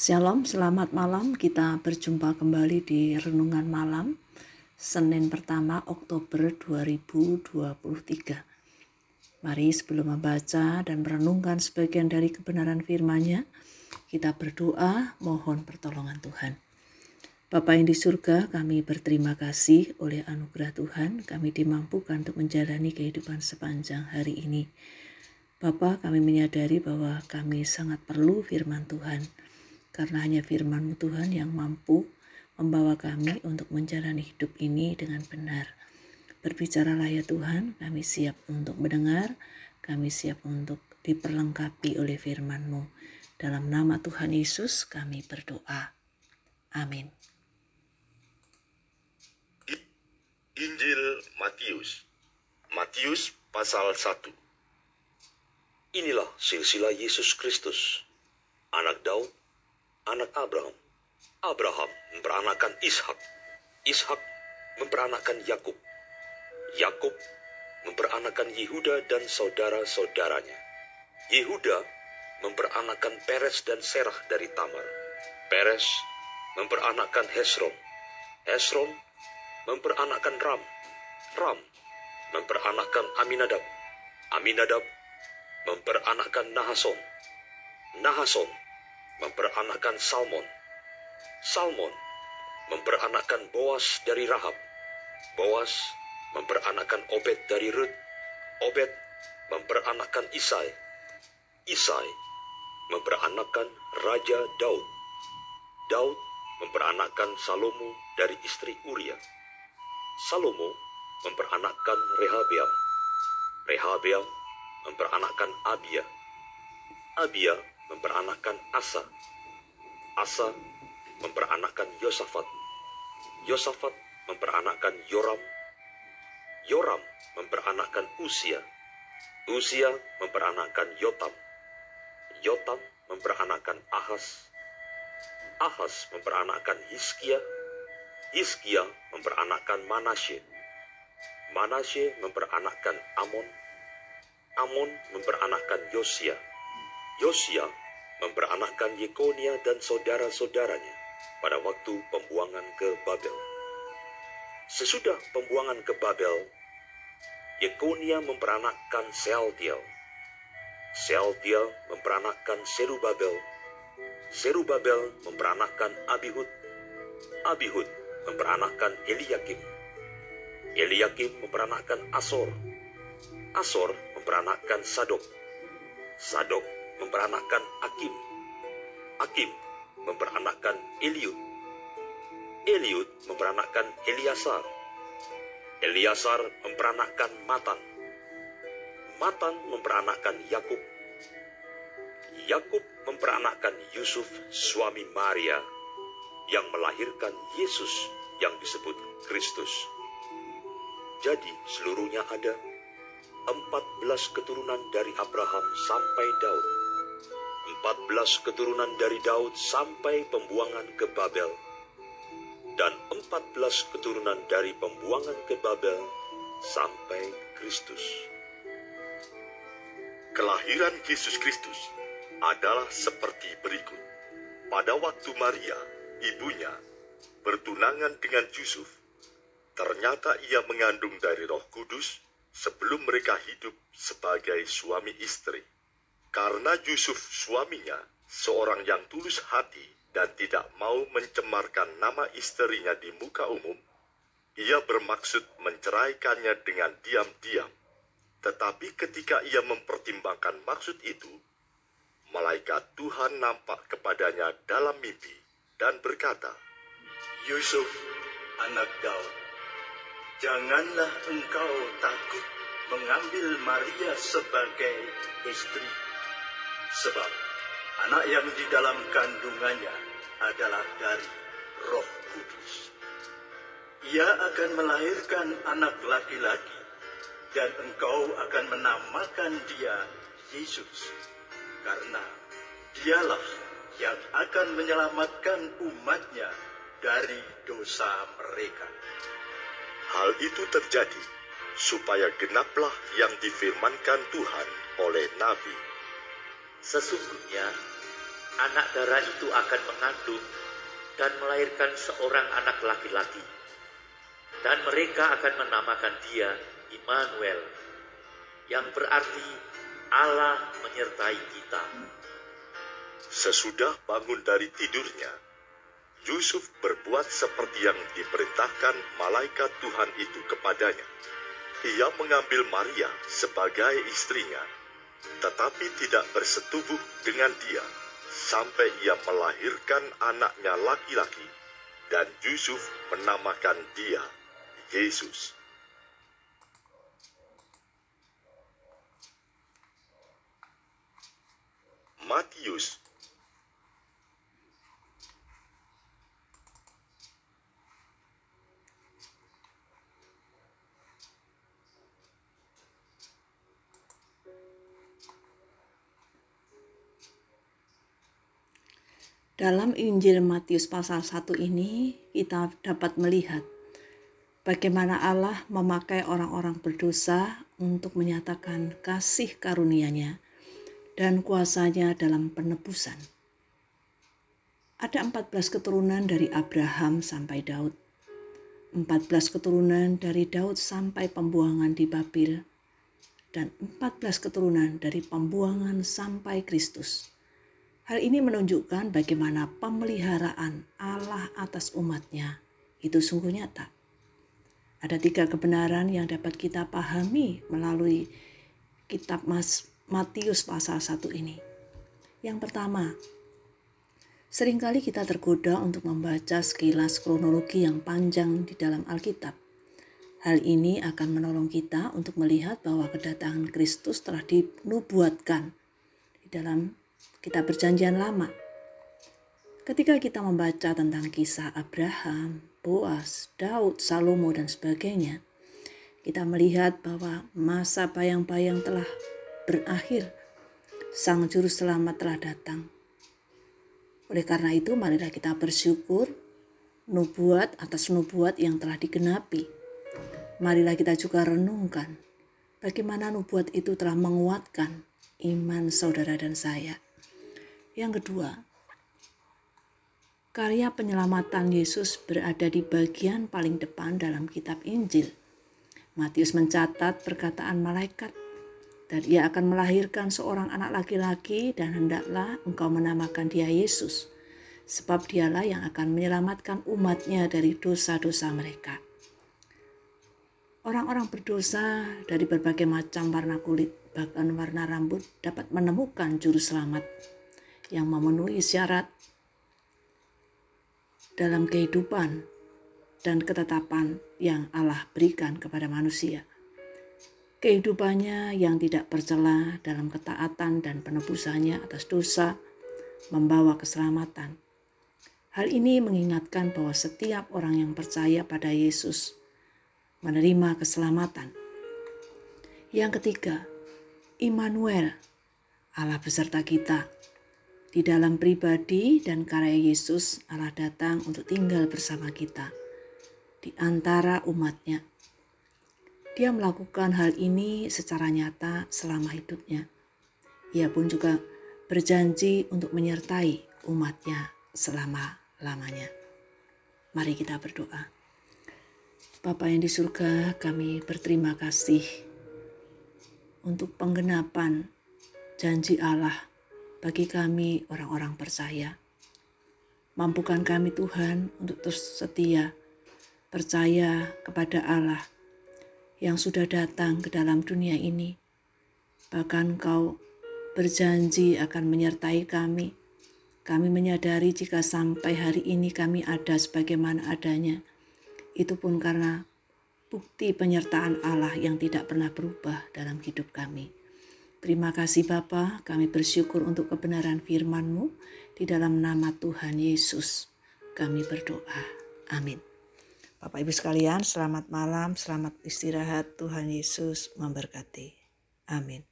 Shalom, selamat malam. Kita berjumpa kembali di Renungan Malam Senin pertama Oktober 2023. Mari sebelum membaca dan merenungkan sebagian dari kebenaran firman-Nya, kita berdoa mohon pertolongan Tuhan. Bapa yang di surga, kami berterima kasih oleh anugerah Tuhan, kami dimampukan untuk menjalani kehidupan sepanjang hari ini. Bapa, kami menyadari bahwa kami sangat perlu firman Tuhan karena hanya firman-Mu Tuhan yang mampu membawa kami untuk menjalani hidup ini dengan benar. Berbicaralah ya Tuhan, kami siap untuk mendengar, kami siap untuk diperlengkapi oleh firman-Mu. Dalam nama Tuhan Yesus kami berdoa. Amin. Injil Matius Matius pasal 1 Inilah silsilah Yesus Kristus, anak Daud, anak Abraham. Abraham memperanakan Ishak. Ishak memperanakan Yakub. Yakub memperanakan Yehuda dan saudara-saudaranya. Yehuda memperanakan Peres dan Serah dari Tamar. Peres memperanakan Hesron. Hesron memperanakan Ram. Ram memperanakan Aminadab. Aminadab memperanakan Nahason. Nahason memperanakan Salmon. Salmon memperanakan Boas dari Rahab. Boas memperanakan Obed dari Rut. Obed memperanakan Isai. Isai memperanakan Raja Daud. Daud memperanakan Salomo dari istri Uria. Salomo memperanakan Rehabeam. Rehabeam memperanakan Abia. Abia memperanakan Asa. Asa memperanakan Yosafat. Yosafat memperanakan Yoram. Yoram memperanakan Usia. Usia memperanakan Yotam. Yotam memperanakan Ahas. Ahas memperanakan Hiskia. Hiskia memperanakan Manasye. Manasye memperanakan Amon. Amon memperanakan Yosia. Yosia memperanakan Yekonia dan saudara-saudaranya pada waktu pembuangan ke Babel. Sesudah pembuangan ke Babel, Yekonia memperanakan Sealtiel. Sealtiel memperanakan Serubabel. Serubabel memperanakan Abihud. Abihud memperanakan Eliakim. Eliakim memperanakan Asor. Asor memperanakan Sadok. Sadok memperanakan Akim. Akim memperanakan Eliud. Eliud memperanakan Eliasar. Eliasar memperanakan Matan. Matan memperanakan Yakub. Yakub memperanakan Yusuf suami Maria yang melahirkan Yesus yang disebut Kristus. Jadi seluruhnya ada 14 keturunan dari Abraham sampai Daud 14 keturunan dari Daud sampai pembuangan ke Babel, dan 14 keturunan dari pembuangan ke Babel sampai Kristus. Kelahiran Yesus Kristus adalah seperti berikut. Pada waktu Maria, ibunya, bertunangan dengan Yusuf, ternyata ia mengandung dari roh kudus sebelum mereka hidup sebagai suami istri. Karena Yusuf suaminya seorang yang tulus hati dan tidak mau mencemarkan nama istrinya di muka umum, ia bermaksud menceraikannya dengan diam-diam. Tetapi ketika ia mempertimbangkan maksud itu, malaikat Tuhan nampak kepadanya dalam mimpi dan berkata, Yusuf, anak Daud, janganlah engkau takut mengambil Maria sebagai istri Sebab anak yang di dalam kandungannya adalah dari Roh Kudus. Ia akan melahirkan anak laki-laki, dan engkau akan menamakan dia Yesus, karena dialah yang akan menyelamatkan umatnya dari dosa mereka. Hal itu terjadi supaya genaplah yang difirmankan Tuhan oleh Nabi Sesungguhnya anak darah itu akan mengandung dan melahirkan seorang anak laki-laki. Dan mereka akan menamakan dia Immanuel, yang berarti Allah menyertai kita. Sesudah bangun dari tidurnya, Yusuf berbuat seperti yang diperintahkan malaikat Tuhan itu kepadanya. Ia mengambil Maria sebagai istrinya, tetapi tidak bersetubuh dengan dia sampai ia melahirkan anaknya laki-laki, dan Yusuf menamakan dia Yesus. Matius Dalam Injil Matius pasal 1 ini kita dapat melihat bagaimana Allah memakai orang-orang berdosa untuk menyatakan kasih karunia-Nya dan kuasanya dalam penebusan. Ada 14 keturunan dari Abraham sampai Daud. 14 keturunan dari Daud sampai pembuangan di Babil dan 14 keturunan dari pembuangan sampai Kristus. Hal ini menunjukkan bagaimana pemeliharaan Allah atas umatnya itu sungguh nyata. Ada tiga kebenaran yang dapat kita pahami melalui kitab Mas Matius pasal 1 ini. Yang pertama, sering kali kita tergoda untuk membaca sekilas kronologi yang panjang di dalam Alkitab. Hal ini akan menolong kita untuk melihat bahwa kedatangan Kristus telah dinubuatkan di dalam kita perjanjian lama. Ketika kita membaca tentang kisah Abraham, Boas, Daud, Salomo, dan sebagainya, kita melihat bahwa masa bayang-bayang telah berakhir. Sang Juru Selamat telah datang. Oleh karena itu, marilah kita bersyukur nubuat atas nubuat yang telah digenapi. Marilah kita juga renungkan bagaimana nubuat itu telah menguatkan iman saudara dan saya. Yang kedua, karya penyelamatan Yesus berada di bagian paling depan dalam kitab Injil. Matius mencatat perkataan malaikat dan ia akan melahirkan seorang anak laki-laki dan hendaklah engkau menamakan dia Yesus sebab dialah yang akan menyelamatkan umatnya dari dosa-dosa mereka. Orang-orang berdosa dari berbagai macam warna kulit, bahkan warna rambut dapat menemukan juru selamat yang memenuhi syarat dalam kehidupan dan ketetapan yang Allah berikan kepada manusia. Kehidupannya yang tidak bercela dalam ketaatan dan penebusannya atas dosa membawa keselamatan. Hal ini mengingatkan bahwa setiap orang yang percaya pada Yesus menerima keselamatan. Yang ketiga, Immanuel, Allah beserta kita. Di dalam pribadi dan karya Yesus, Allah datang untuk tinggal bersama kita di antara umatnya. Dia melakukan hal ini secara nyata selama hidupnya. Ia pun juga berjanji untuk menyertai umatnya selama-lamanya. Mari kita berdoa. Bapa yang di surga, kami berterima kasih untuk penggenapan janji Allah bagi kami orang-orang percaya. Mampukan kami Tuhan untuk terus setia, percaya kepada Allah yang sudah datang ke dalam dunia ini. Bahkan kau berjanji akan menyertai kami. Kami menyadari jika sampai hari ini kami ada sebagaimana adanya. Itu pun karena bukti penyertaan Allah yang tidak pernah berubah dalam hidup kami. Terima kasih Bapa, kami bersyukur untuk kebenaran firman-Mu di dalam nama Tuhan Yesus. Kami berdoa. Amin. Bapak Ibu sekalian, selamat malam, selamat istirahat. Tuhan Yesus memberkati. Amin.